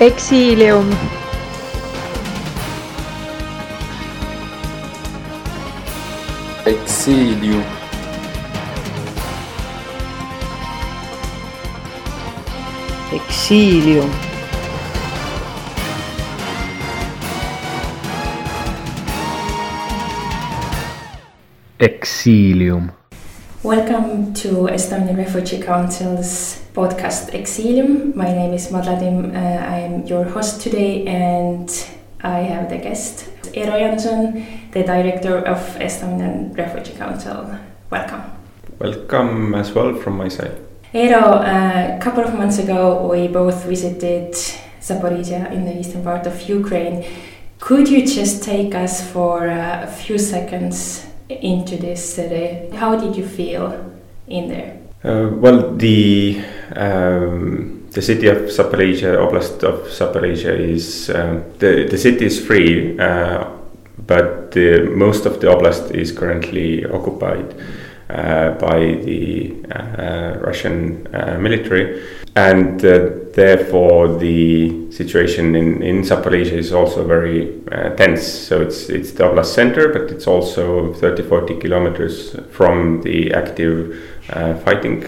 Exilium. Exilium. Exilium. Exilium. Welcome to Estonian Refugee Council's podcast Exilium. My name is Madladim. Uh, I am your host today, and I have the guest Eero Janson, the director of Estonian Refugee Council. Welcome. Welcome as well from my side. Eero, a couple of months ago, we both visited Zaporizhia in the eastern part of Ukraine. Could you just take us for a few seconds into this city? How did you feel in there? Uh, well, the um, the city of Zaporizhia, Oblast of Zaporizhia, is um, the the city is free, uh, but the, most of the oblast is currently occupied uh, by the uh, Russian uh, military, and uh, therefore the situation in in Zaporizhia is also very uh, tense. So it's it's the oblast center, but it's also 30 40 kilometers from the active uh, fighting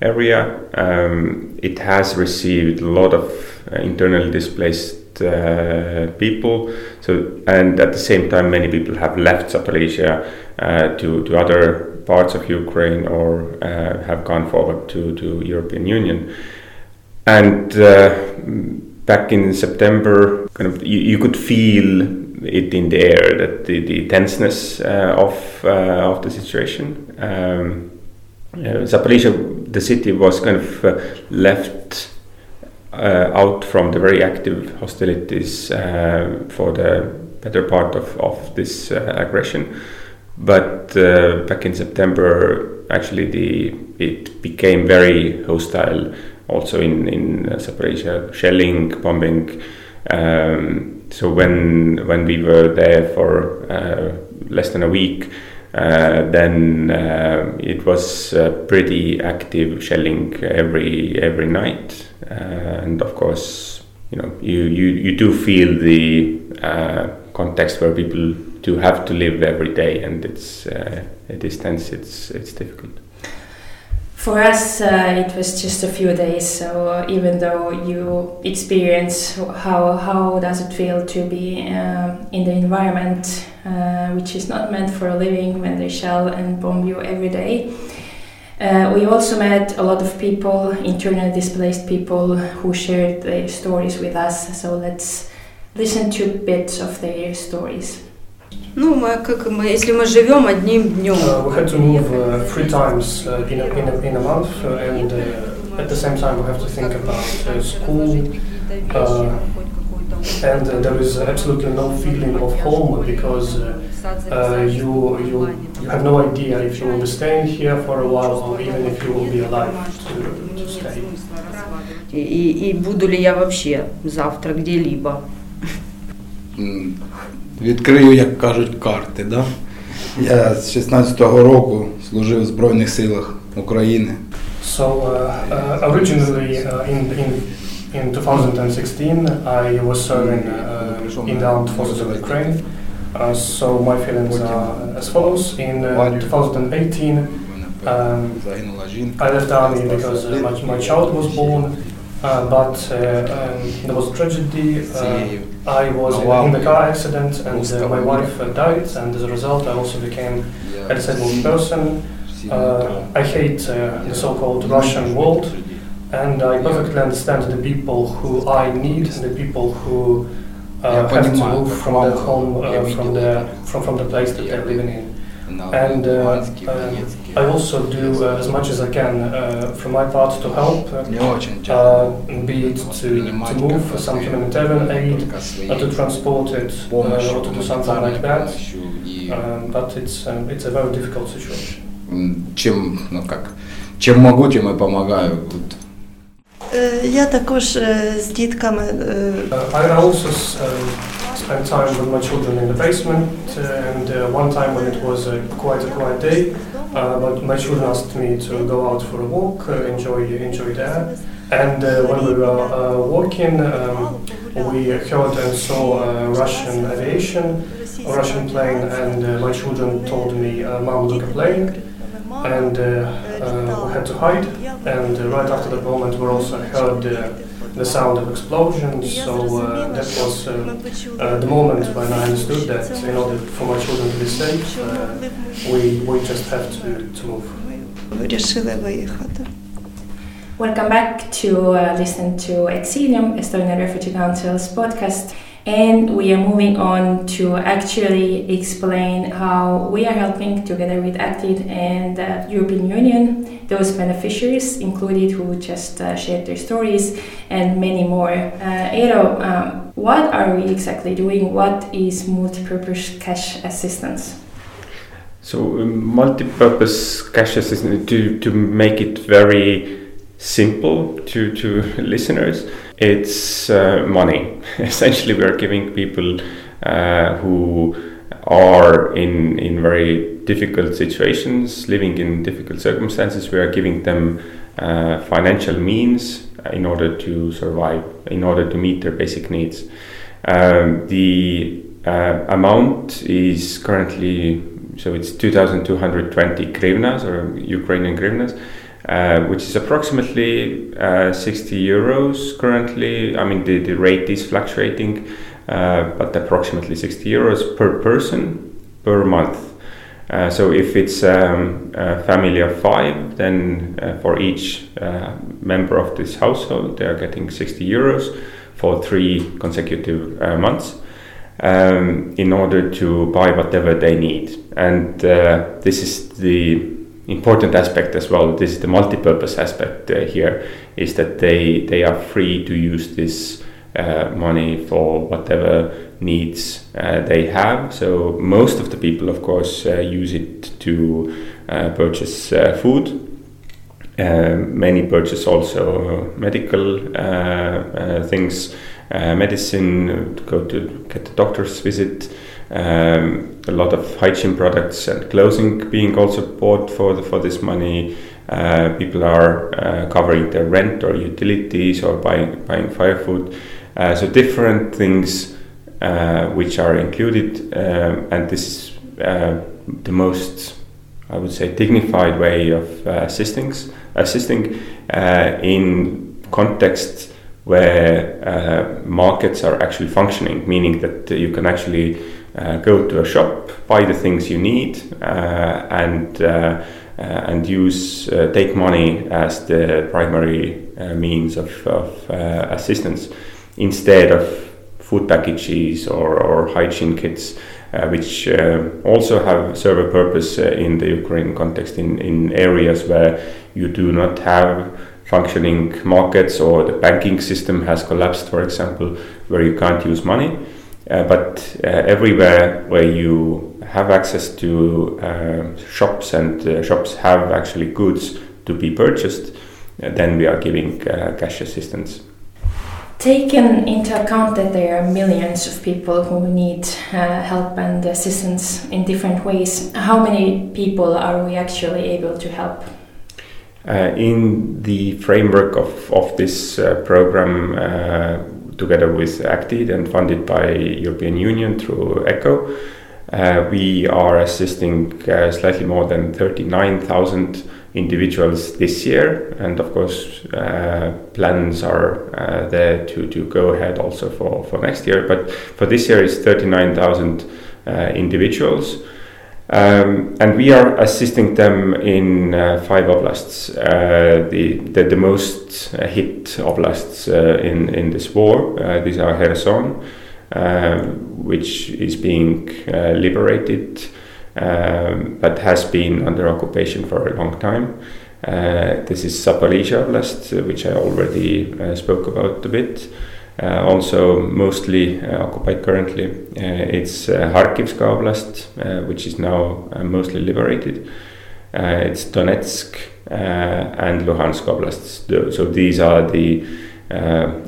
area. Um, it has received a lot of uh, internally displaced uh, people. So and at the same time, many people have left Zaporizhia uh, to to other parts of Ukraine or uh, have gone forward to to European Union. And uh, back in September, kind of you, you could feel it in the air that the, the tenseness uh, of uh, of the situation. Um, uh, the city was kind of uh, left uh, out from the very active hostilities for the better part of, of this aggression. But back in September, actually, the it became very hostile. Also in in uh, Zaporizhia, shelling, bombing. Um, so when when we were there for uh, less than a week, uh, then uh, it was uh, pretty active shelling every every night, uh, and of course, you know, you you, you do feel the context where people do have to live every day, and it's it is tense. It's it's difficult. For us, uh, it was just a few days. So even though you experience how how does it feel to be uh, in the environment uh, which is not meant for a living when they shell and bomb you every day. Uh, we also met a lot of people, internally displaced people, who shared their stories with us. So let's listen to bits of their stories. Ну, мы, как мы, если мы живем одним днем. Uh, we had to move uh, three times uh, in, a, in, a, in a month, uh, and uh, at the same time we have to think about uh, school, uh, and uh, there is absolutely no feeling of home because uh, uh, you, you you have no idea if you will be staying here for a while or even if you will be alive to, to stay. И, и, и буду ли я вообще завтра где-либо. Відкрию, як кажуть, карти. Да? Я з 16-го року служив в Збройних силах України. So uh, uh, originally uh, in, in in 2016 I was serving uh, in the armed forces of Ukraine. Uh, so my feelings are as follows: in uh, 2018 um, I left army because uh, my, my child was born, uh, but uh, um, there was tragedy. Uh, I was in, in the car accident and uh, my wife uh, died, and as a result I also became a disabled person. Uh, I hate uh, the so-called Russian world, and I perfectly understand the people who I need, the people who uh, have to move from their home, uh, from the from, from the place that they're living in. And uh, um, I also do uh, as much as I can uh, from my part to help, uh, Не очень часто. uh, be it to, to move some humanitarian aid, uh, to transport it, uh, or to do something like that. Um, but it's um, it's a very difficult situation. М, Чим, ну как, чим можу, тим і допомагаю. От. Е, Я також е, з дітками е, Uh, I also s- um, spent time with my children in the basement, and uh, one time when it was uh, quite a quiet day, uh, but my children asked me to go out for a walk, uh, enjoy enjoy the air, And uh, when we were uh, walking, um, we heard and saw Russian aviation, a Russian plane, and my children told me, "Mom, look a plane," and we had to hide. And right after that moment, we also heard the sound of explosions. So uh, that was uh, uh, the moment when I understood that in order for my children to be safe, we, we just have to, to move. Welcome back to uh, listen to Exilium, Estonian Refugee Council's podcast. And we are moving on to actually explain how we are helping together with ACTED and the European Union, those beneficiaries included who just uh, shared their stories and many more. Uh, Eero, um, what are we exactly doing? What is multi-purpose cash assistance? So, um, multi-purpose cash assistance to, to make it very simple to, to listeners, it's uh, money. Essentially, we are giving people uh, who are in, in very difficult situations, living in difficult circumstances, we are giving them uh, financial means in order to survive, in order to meet their basic needs. Um, the uh, amount is currently so it's 2,220 hryvnias or Ukrainian hryvnias, uh, which is approximately uh, 60 euros currently. I mean, the, the rate is fluctuating, uh, but approximately 60 euros per person per month. Uh, so if it's um, a family of five, then uh, for each uh, member of this household, they are getting 60 euros for three consecutive months. Um, in order to buy whatever they need, and this is the important aspect as well. This is the multi-purpose aspect uh, here is that they they are free to use this uh, money for whatever needs uh, they have. So most of the people, of course, uh, use it to uh, purchase uh, food. many purchase also medical things, medicine, to go to get a doctor's visit. Um, a lot of hygiene products and clothing being also bought for the, for this money. Uh, people are uh, covering their rent or utilities or buying buying firewood. Uh, so different things uh, which are included, um, and this is uh, the most, I would say, dignified way of uh, assisting assisting in contexts where markets are actually functioning, meaning that you can actually uh, go to a shop, buy the things you need, uh, and uh, and use take money as the primary means of, of assistance instead of food packages or, or hygiene kits. Uh, which uh, also have serve a purpose uh, in the Ukraine context in, in areas where you do not have functioning markets or the banking system has collapsed, for example, where you can't use money. Uh, but uh, everywhere where you have access to uh, shops and shops have actually goods to be purchased, then we are giving cash assistance. Taken into account that there are millions of people who need help and assistance in different ways, how many people are we actually able to help? in the framework of, of this program, together with ACTED and funded by European Union through ECHO. Uh, we are assisting uh, slightly more than 39,000 individuals this year, and of course, uh, plans are uh, there to, to go ahead also for, for next year. But for this year, it's 39,000 uh, individuals. Um, and we are assisting them in uh, five oblasts, uh, the, the, the most hit oblasts uh, in in this war. These are Kherson, which is being liberated, um, but has been under occupation for a long time. this is Zaporizhia Oblast, which I already spoke about a bit. Uh, also mostly uh, occupied currently. Uh, it's Kharkivska Oblast, which is now mostly liberated. it's Donetsk and Luhansk Oblasts. So these are the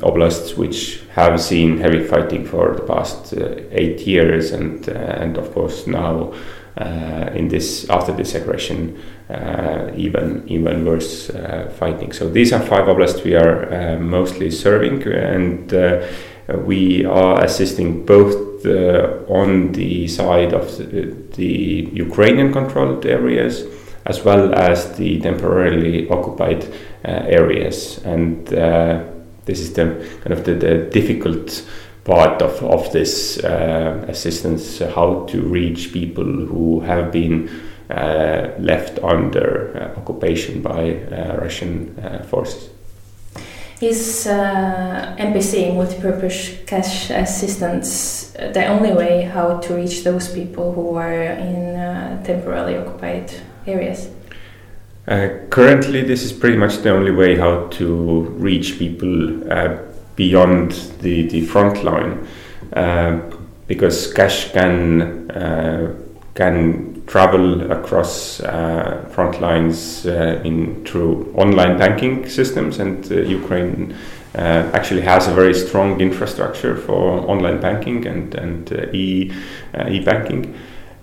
oblasts which have seen heavy fighting for the past eight years, and and of course now uh, in this after this aggression uh, even even worse uh, fighting. So these are five oblasts we are uh, mostly serving, and uh, we are assisting both on the side of the, the Ukrainian controlled areas as well as the temporarily occupied areas, and this is the kind of the, the difficult part of, of this uh, assistance how to reach people who have been uh, left under uh, occupation by uh, Russian uh, forces. Is uh, MPC multi-purpose cash assistance the only way how to reach those people who are in temporarily occupied areas? currently, this is pretty much the only way how to reach people beyond the, the front line uh, because cash can uh, can travel across uh, front lines uh, in through online banking systems and uh, Ukraine uh, actually has a very strong infrastructure for online banking and and e e banking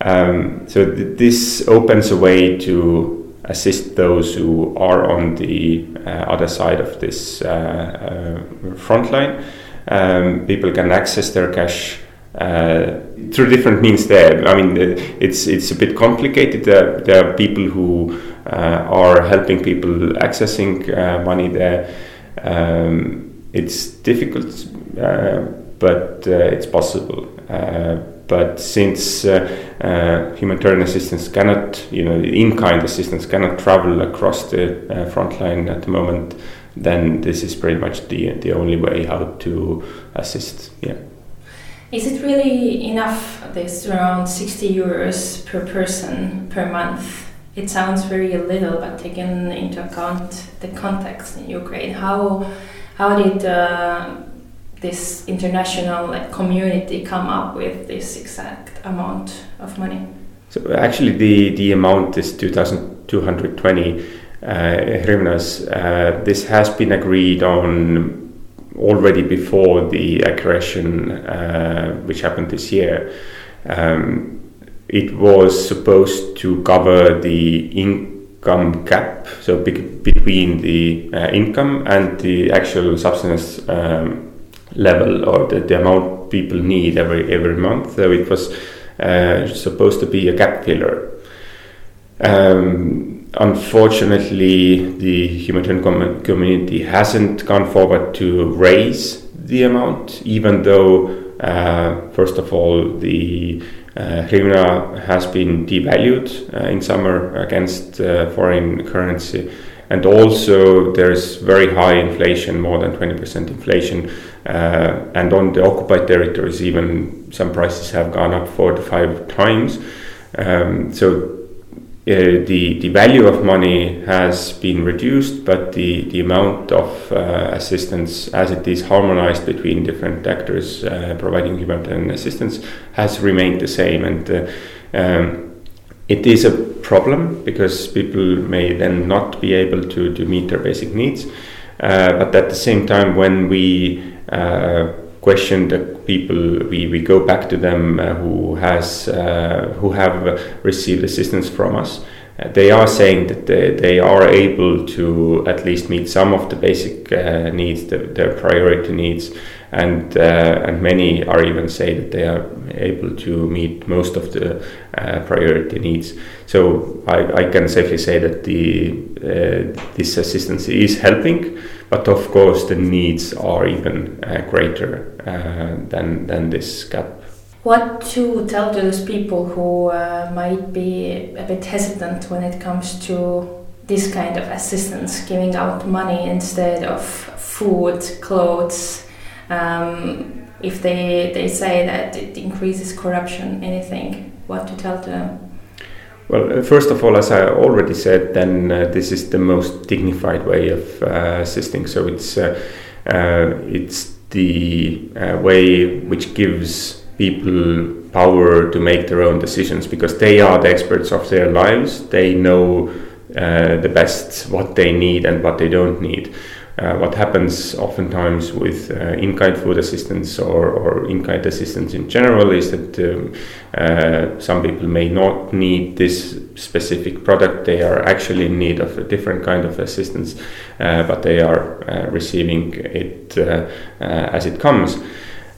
um, so th this opens a way to assist those who are on the uh, other side of this uh, uh, front line. Um, people can access their cash uh, through different means there. I mean, it's it's a bit complicated. There, there are people who uh, are helping people accessing uh, money there. Um, it's difficult, but it's possible. But since uh, uh, humanitarian assistance cannot, you know, in-kind assistance cannot travel across the uh, front line at the moment, then this is pretty much the the only way how to assist. Yeah. Is it really enough? This around 60 euros per person per month. It sounds very little, but taking into account the context in Ukraine, how how did uh, this international like, community come up with this exact amount of money? So actually, the the amount is two thousand two hundred twenty uh, hryvnias. Uh, this has been agreed on already before the aggression, uh, which happened this year. Um, it was supposed to cover the income gap, so be between the uh, income and the actual subsistence um, level or the, the amount people need every every month. So it was uh, supposed to be a gap filler. Um, unfortunately, the humanitarian com community hasn't gone forward to raise the amount, even though, uh, first of all, the uh, has been devalued uh, in summer against uh, foreign currency and also there's very high inflation, more than 20% inflation, uh, and on the occupied territories, even some prices have gone up four to five times. Um, so uh, the the value of money has been reduced, but the the amount of uh, assistance, as it is harmonized between different actors uh, providing humanitarian assistance, has remained the same. And uh, um, it is a problem because people may then not be able to, to meet their basic needs. Uh, but at the same time, when we uh, question the people, we, we go back to them uh, who has uh, who have received assistance from us. Uh, they are saying that they, they are able to at least meet some of the basic uh, needs, the, their priority needs, and uh, and many are even say that they are able to meet most of the uh, priority needs. So I, I can safely say that the uh, this assistance is helping, but of course the needs are even uh, greater uh, than than this gap. What to tell to those people who uh, might be a bit hesitant when it comes to this kind of assistance, giving out money instead of food, clothes? Um, if they, they say that it increases corruption, anything, what to tell to them? Well, uh, first of all, as I already said, then uh, this is the most dignified way of uh, assisting. So it's uh, uh it's the uh, way which gives people power to make their own decisions because they are the experts of their lives. They know the best what they need and what they don't need. Uh, what happens oftentimes with uh, in-kind food assistance or, or in-kind assistance in general is that um, uh, some people may not need this specific product. They are actually in need of a different kind of assistance, uh, but they are uh, receiving it as it comes.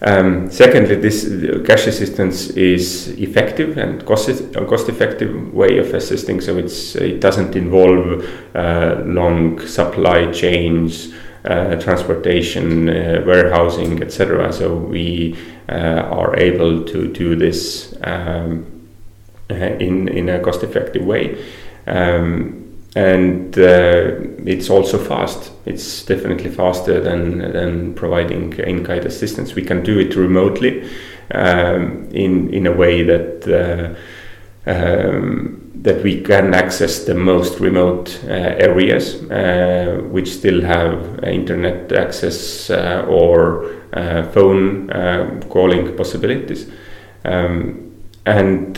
Um, secondly, this cash assistance is effective and cost, cost effective way of assisting, so it's, it doesn't involve uh, long supply chains, uh, transportation, uh, warehousing, etc. So we uh, are able to do this um, uh, in, in a cost effective way. Um, and uh, it's also fast. It's definitely faster than than providing in-kind assistance. We can do it remotely um, in in a way that. Uh, um, that we can access the most remote uh, areas uh, which still have internet access uh, or uh, phone calling possibilities. Um, and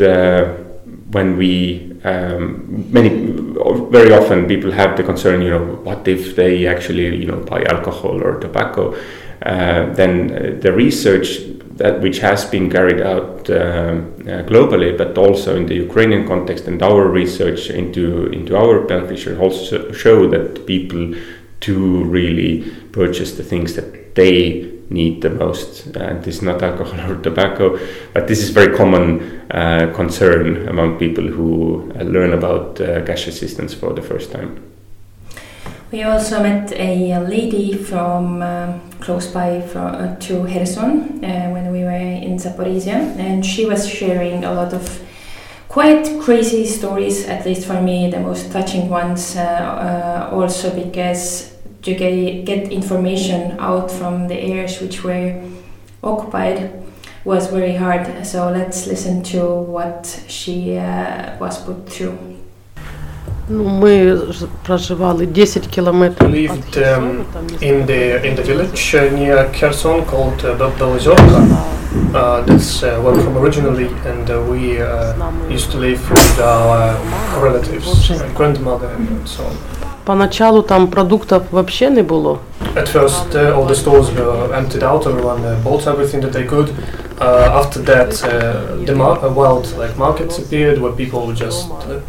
when we um, many very often people have the concern you know what if they actually you know buy alcohol or tobacco? Uh, then uh, the research that which has been carried out uh, uh, globally but also in the Ukrainian context and our research into into our beneficiaries also show that people do really purchase the things that they need the most. And this is not alcohol or tobacco, but this is very common uh, concern among people who uh, learn about uh, cash assistance for the first time. We also met a lady from um, close by from, uh, to Kherson uh, when we were in Zaporizhia, and she was sharing a lot of quite crazy stories, at least for me, the most touching ones, uh, also because to get, get information out from the areas which were occupied was very hard. So let's listen to what she uh, was put through. Мы проживали 10 километров. Lived um, in the in the village uh, near Kherson called uh, Belozorka. Uh, that's uh, where I'm from originally, and uh, we uh, used to live with our relatives, grandmother, and so on. Поначалу там продуктов вообще не было. At first, uh, all the stores were emptied out. Everyone uh, bought everything that they could. Uh, after that, uh, the mar- uh, wild like markets appeared, where people would just uh,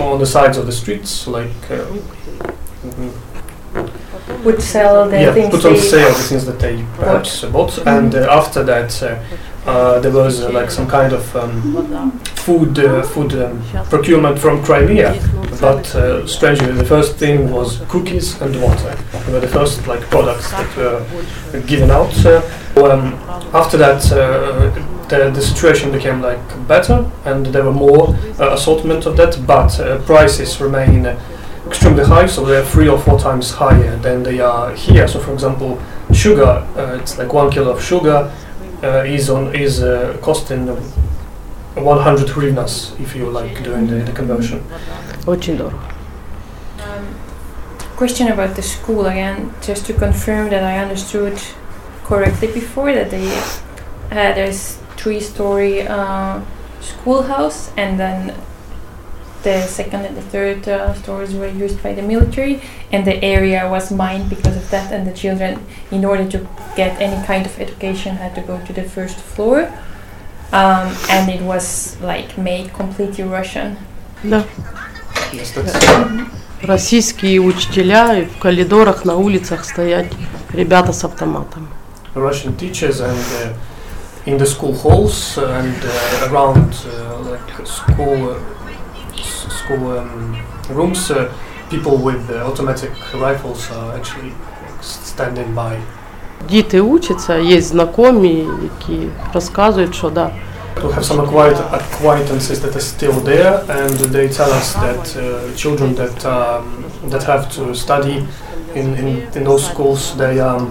on the sides of the streets, like mm-hmm. would sell the yeah, things put on sale the things that they perhaps bought. And after that, uh, there was uh, like some kind of um, food uh, food um, procurement from Crimea. But strangely, the first thing was cookies and water. They were the first like products that were given out. Um, after that, the, the situation became like better, and there were more assortment of that. But prices remain extremely high, so they're three or four times higher than they are here. So, for example, sugar, uh, it's like one kilo of sugar uh, is on is uh, costing 100 hryvnias if you like doing the, the conversion. Очень дорого. Question about the school again, just to confirm that I understood correctly before that they uh, there's three-story uh, schoolhouse and then the second and the third uh, stores were used by the military and the area was mined because of that and the children in order to get any kind of education had to go to the first floor um, and it was like made completely Russian. Да. Российские учителя и в коридорах на улицах стоять ребята с автоматом. Russian teachers and uh, in the school halls and uh, around uh, like school school um, rooms, uh, people with uh, automatic rifles are actually standing by. Діти учаться, є знайомі, які розказують, що да. We have some acquaintances that are still there, and they tell us that uh, children that um, that have to study in, in, in those schools, they um,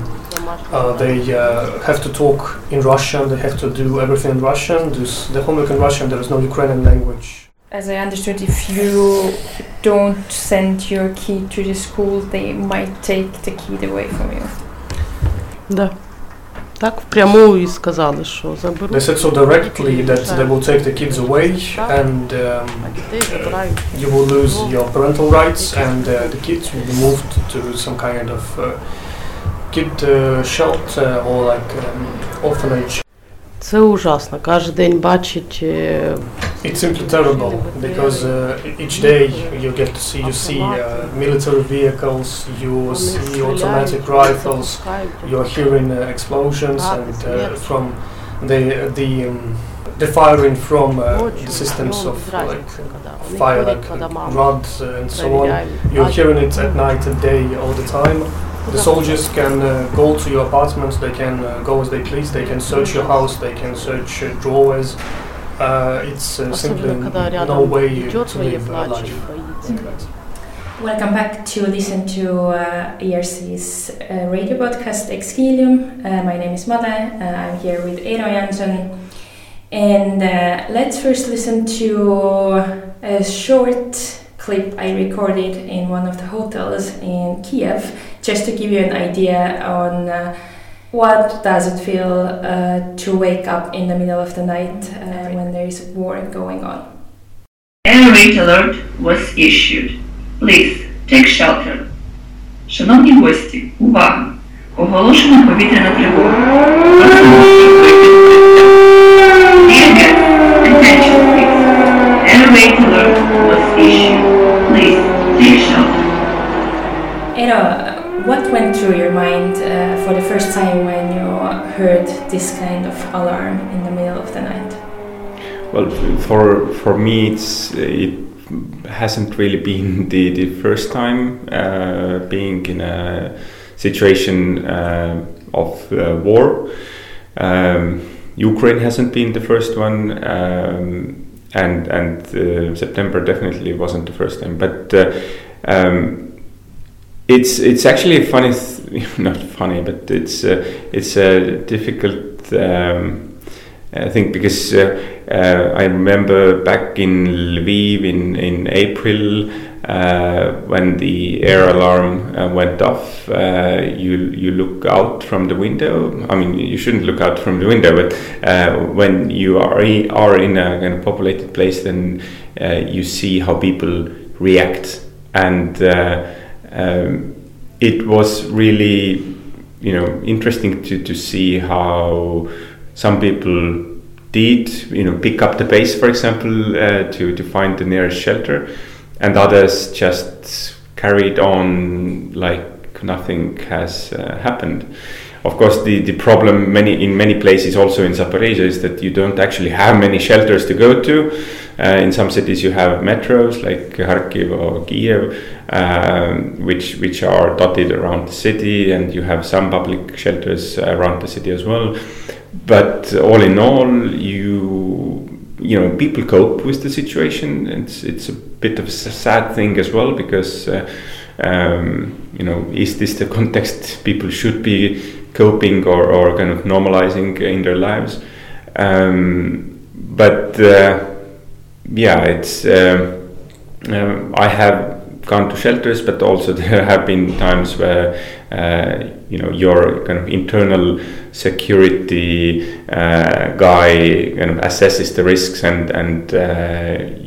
uh, they uh, have to talk in Russian. They have to do everything in Russian. Do the homework in Russian. There is no Ukrainian language. As I understood, if you don't send your kid to the school, they might take the kid away from you. Да. Так впрямую і сказали, що заберуть. They said so directly that they will take the kids away and um, А you will lose your parental rights and uh, the kids will be moved to some kind of uh, kid uh, shelter or like um, orphanage. Це ужасно. Кожен день бачить е, It's simply terrible because uh, each day you get to see you see uh, military vehicles, you see automatic rifles, you're hearing uh, explosions and uh, from the the um, the firing from uh, the systems of like fire like rods and so on. You're hearing it at night and day all the time. The soldiers can uh, go to your apartments, they can go as they please, they can search your house, they can search drawers, uh, it's uh, simply no way to live life. Welcome back to listen to uh, ERC's uh, radio podcast Exilium. Uh, my name is Made. Uh, I'm here with Eero Janson. And let's first listen to a short clip I recorded in one of the hotels in Kiev just to give you an idea on what does it feel uh, to wake up in the middle of the night uh, when there is war going on? An red alert was issued. Please take shelter. Шановні гості, увага! Оголошена повітряна тривога. Eero, what went through your mind uh, for the first time when you heard this kind of alarm in the middle of the night? Well, for for me, it's it hasn't really been the, the first time uh, being in a situation uh, of uh, war. Um, Ukraine hasn't been the first one, um, and and uh, September definitely wasn't the first time. But uh, um, it's it's actually a funny, th- not funny, but it's uh, it's a difficult. Um, I think because uh, uh, I remember back in Lviv in in April uh, when the air alarm uh, went off. Uh, you you look out from the window. I mean, you shouldn't look out from the window, but uh, when you are are in a kind of populated place, then uh, you see how people react, and uh, um, it was really you know interesting to to see how some people did you know pick up the pace for example uh, to to find the nearest shelter and others just carried on like nothing has uh, happened of course the the problem many in many places also in Zaporizhia is that you don't actually have many shelters to go to. Uh, in some cities you have metros like Kharkiv or Kiev um, which which are dotted around the city and you have some public shelters around the city as well. But all in all you you know people cope with the situation. It's it's a bit of a sad thing as well because uh, um, you know is this the context people should be coping or, or kind of normalizing in their lives. Um, but uh, yeah it's um, um, I have gone to shelters but also there have been times where uh, you know your kind of internal security uh, guy kind of assesses the risks and and uh,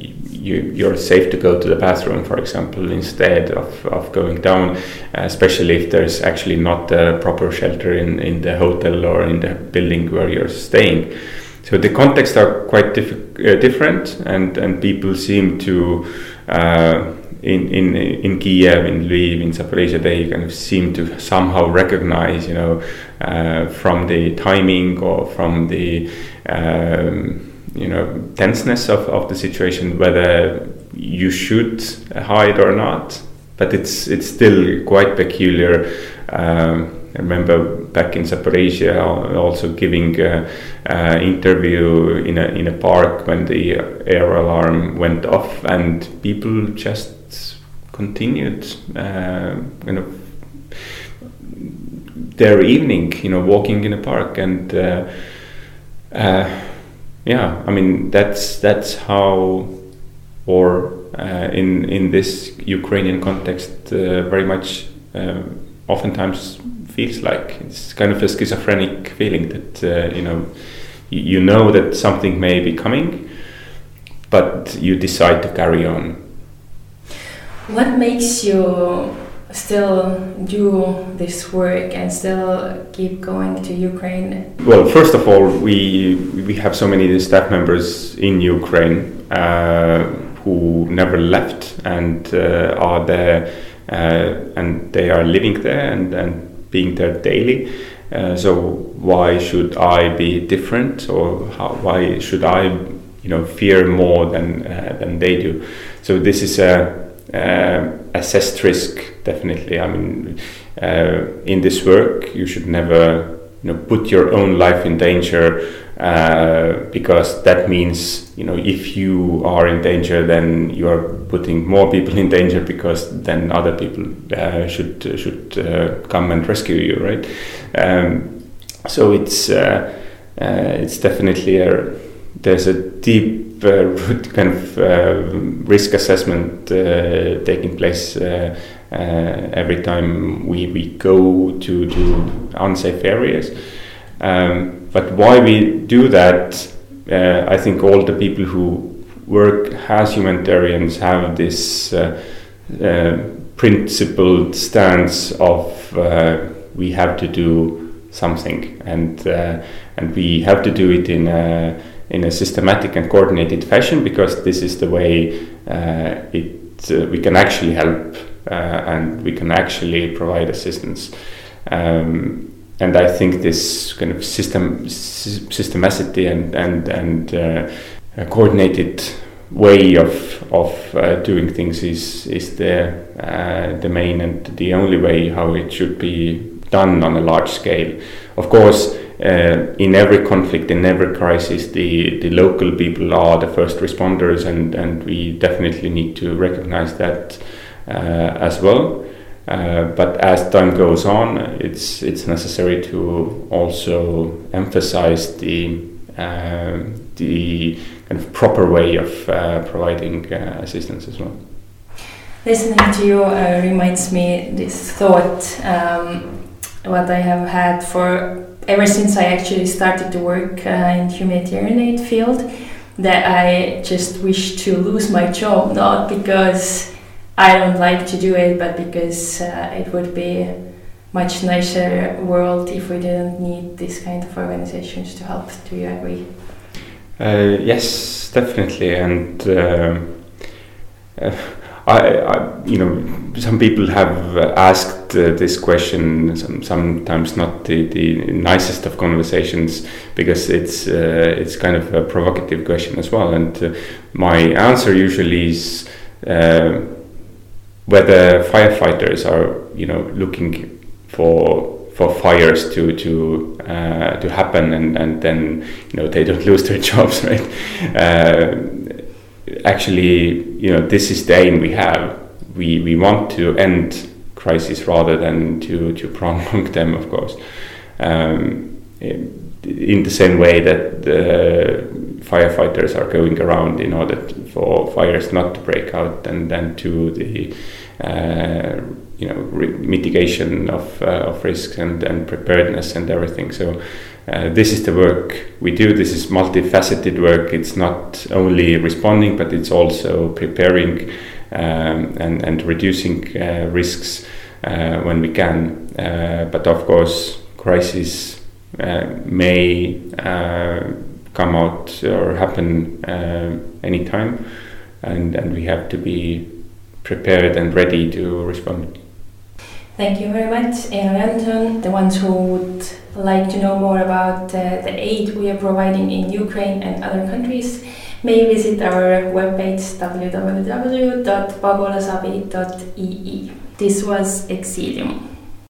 you, you're safe to go to the bathroom, for example, instead of, of going down, especially if there's actually not a proper shelter in, in the hotel or in the building where you're staying. So the contexts are quite diff- uh, different, and, and people seem to uh, in in in Kiev, in Lviv, in Zaporizhia, they kind of seem to somehow recognize, you know, uh, from the timing or from the um, you know tenseness of, of the situation whether you should hide or not. But it's it's still quite peculiar. Um, I remember back in Zaporizhia also giving an uh, interview in a in a park when the air alarm went off and people just continued uh, kind of their evening, you know, walking in a park and uh, uh, yeah, I mean that's that's how or uh, in in this Ukrainian context very much oftentimes feels like. It's kind of a schizophrenic feeling that uh, you know you know that something may be coming, but you decide to carry on. What makes you still do this work and still keep going to Ukraine? Well, first of all, we we have so many staff members in Ukraine uh, who never left and uh, are there, uh, and they are living there and, and being there daily. Uh, so why should I be different, or how, why should I, you know, fear more than uh, than they do? So this is a uh, assessed risk definitely. I mean, uh, in this work, you should never you know put your own life in danger uh, because that means you know if you are in danger, then you are putting more people in danger because then other people uh, should should uh, come and rescue you, right? Um, so it's uh, it's definitely a there's a deep Uh, kind of uh, risk assessment uh, taking place uh, uh, every time we, we go to, to unsafe areas. Um, but why we do that, I think all the people who work as humanitarians have this principled stance of we have to do something and and we have to do it in a in a systematic and coordinated fashion because this is the way uh, it uh, we can actually help uh, and we can actually provide assistance. Um, and I think this kind of system systemicity and and and uh, coordinated way of of uh, doing things is is the uh, the main and the only way how it should be done on a large scale. Of course, uh, in every conflict, in every crisis, the, the local people are the first responders, and, and we definitely need to recognize that uh, as well. Uh, but as time goes on, it's it's necessary to also emphasize the uh, the kind of proper way of uh, providing uh, assistance as well. Listening to you reminds me this thought um, what I have had for ever since I actually started to work uh, in humanitarian aid field, that I just wish to lose my job, not because I don't like to do it, but because uh, it would be much nicer world if we didn't need this kind of organizations to help. Do you agree? Uh, yes, definitely, and. Uh, uh I, I, you know, some people have asked uh, this question. Some, sometimes not the, the nicest of conversations because it's uh, it's kind of a provocative question as well. And uh, my answer usually is uh, whether firefighters are, you know, looking for for fires to to uh, to happen and, and then you know they don't lose their jobs, right? Uh, actually, you know, this is the aim we have. We, we want to end crises rather than to, to prolong them, of course. Um, in the same way that the firefighters are going around in order for fires not to break out, and then to the uh, you know mitigation of, uh, of risks and, and preparedness and everything. So uh, this is the work we do. This is multifaceted work. It's not only responding, but it's also preparing and, and reducing uh, risks uh, when we can. Uh, but of course, crises may come out or happen anytime, and, and we have to be prepared and ready to respond. Thank you very much, Eero Janson. The ones who would like to know more about uh, the aid we are providing in Ukraine and other countries may visit our webpage www.pagulasabi.ee. This was Exilium.